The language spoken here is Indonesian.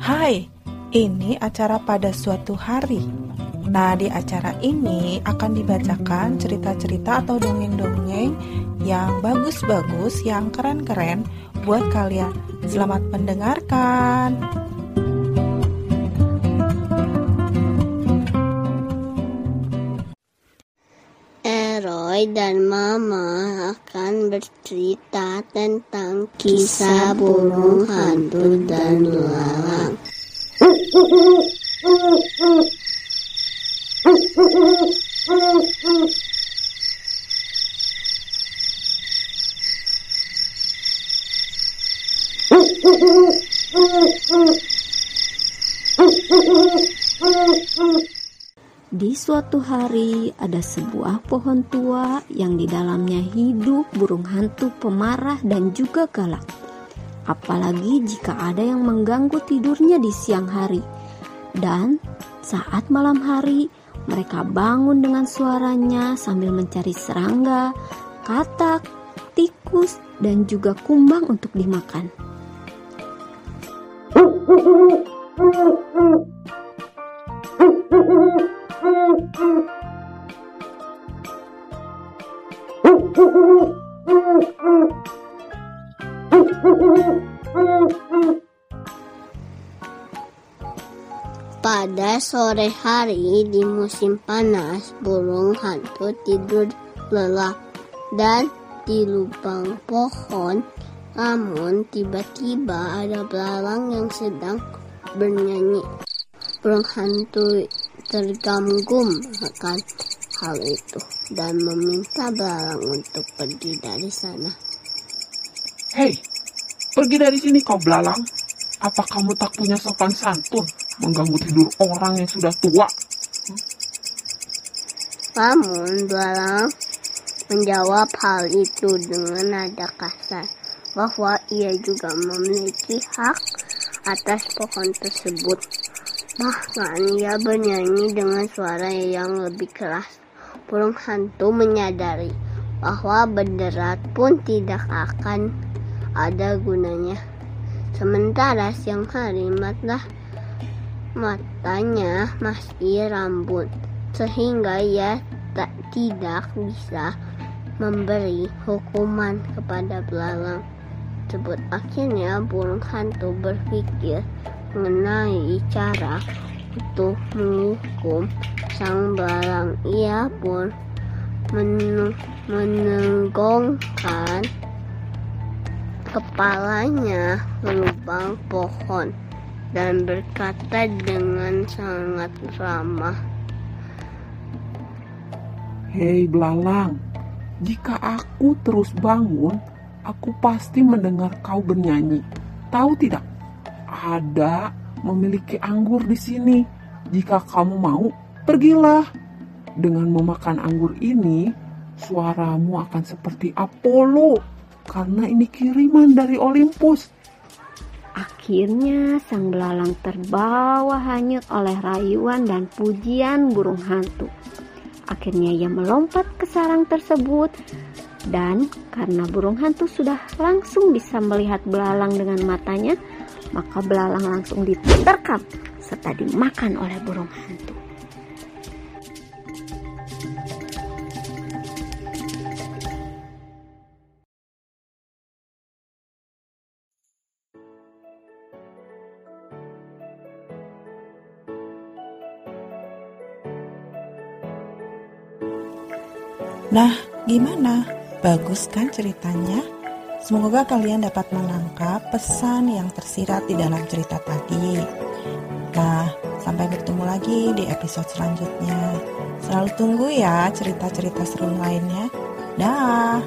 Hai, ini acara pada suatu hari. Nah, di acara ini akan dibacakan cerita-cerita atau dongeng-dongeng yang bagus-bagus, yang keren-keren buat kalian. Selamat mendengarkan. Eroy dan Mama akan bercerita tentang kisah burung hantu dan belalang. Di suatu hari ada sebuah pohon tua yang di dalamnya hidup burung hantu pemarah dan juga galak. Apalagi jika ada yang mengganggu tidurnya di siang hari. Dan saat malam hari mereka bangun dengan suaranya sambil mencari serangga, katak, tikus, dan juga kumbang untuk dimakan. Pada sore hari di musim panas, burung hantu tidur lelap dan di lubang pohon. Namun tiba-tiba ada belalang yang sedang bernyanyi. Burung hantu terganggu akan hal itu dan meminta belalang untuk pergi dari sana. Hei, pergi dari sini kau belalang. Apa kamu tak punya sopan santun mengganggu tidur orang yang sudah tua? Namun belalang menjawab hal itu dengan nada kasar bahwa ia juga memiliki hak atas pohon tersebut. Bahkan ia bernyanyi dengan suara yang lebih keras. Burung hantu menyadari bahwa berderat pun tidak akan ada gunanya. Sementara siang hari mata matanya masih rambut sehingga ia tak tidak bisa memberi hukuman kepada belalang tersebut. Akhirnya burung hantu berpikir mengenai cara untuk menghukum sang belalang. Ia pun men menenggongkan kepalanya ke lubang pohon dan berkata dengan sangat ramah. Hei belalang, jika aku terus bangun, aku pasti mendengar kau bernyanyi. Tahu tidak? Ada memiliki anggur di sini. Jika kamu mau, pergilah. Dengan memakan anggur ini, suaramu akan seperti Apollo karena ini kiriman dari Olympus. Akhirnya sang belalang terbawa hanyut oleh rayuan dan pujian burung hantu. Akhirnya ia melompat ke sarang tersebut dan karena burung hantu sudah langsung bisa melihat belalang dengan matanya, maka belalang langsung diterkam serta dimakan oleh burung hantu. Nah, gimana? Bagus kan ceritanya? Semoga kalian dapat menangkap pesan yang tersirat di dalam cerita tadi. Nah, sampai bertemu lagi di episode selanjutnya. Selalu tunggu ya cerita-cerita seru lainnya. Dah.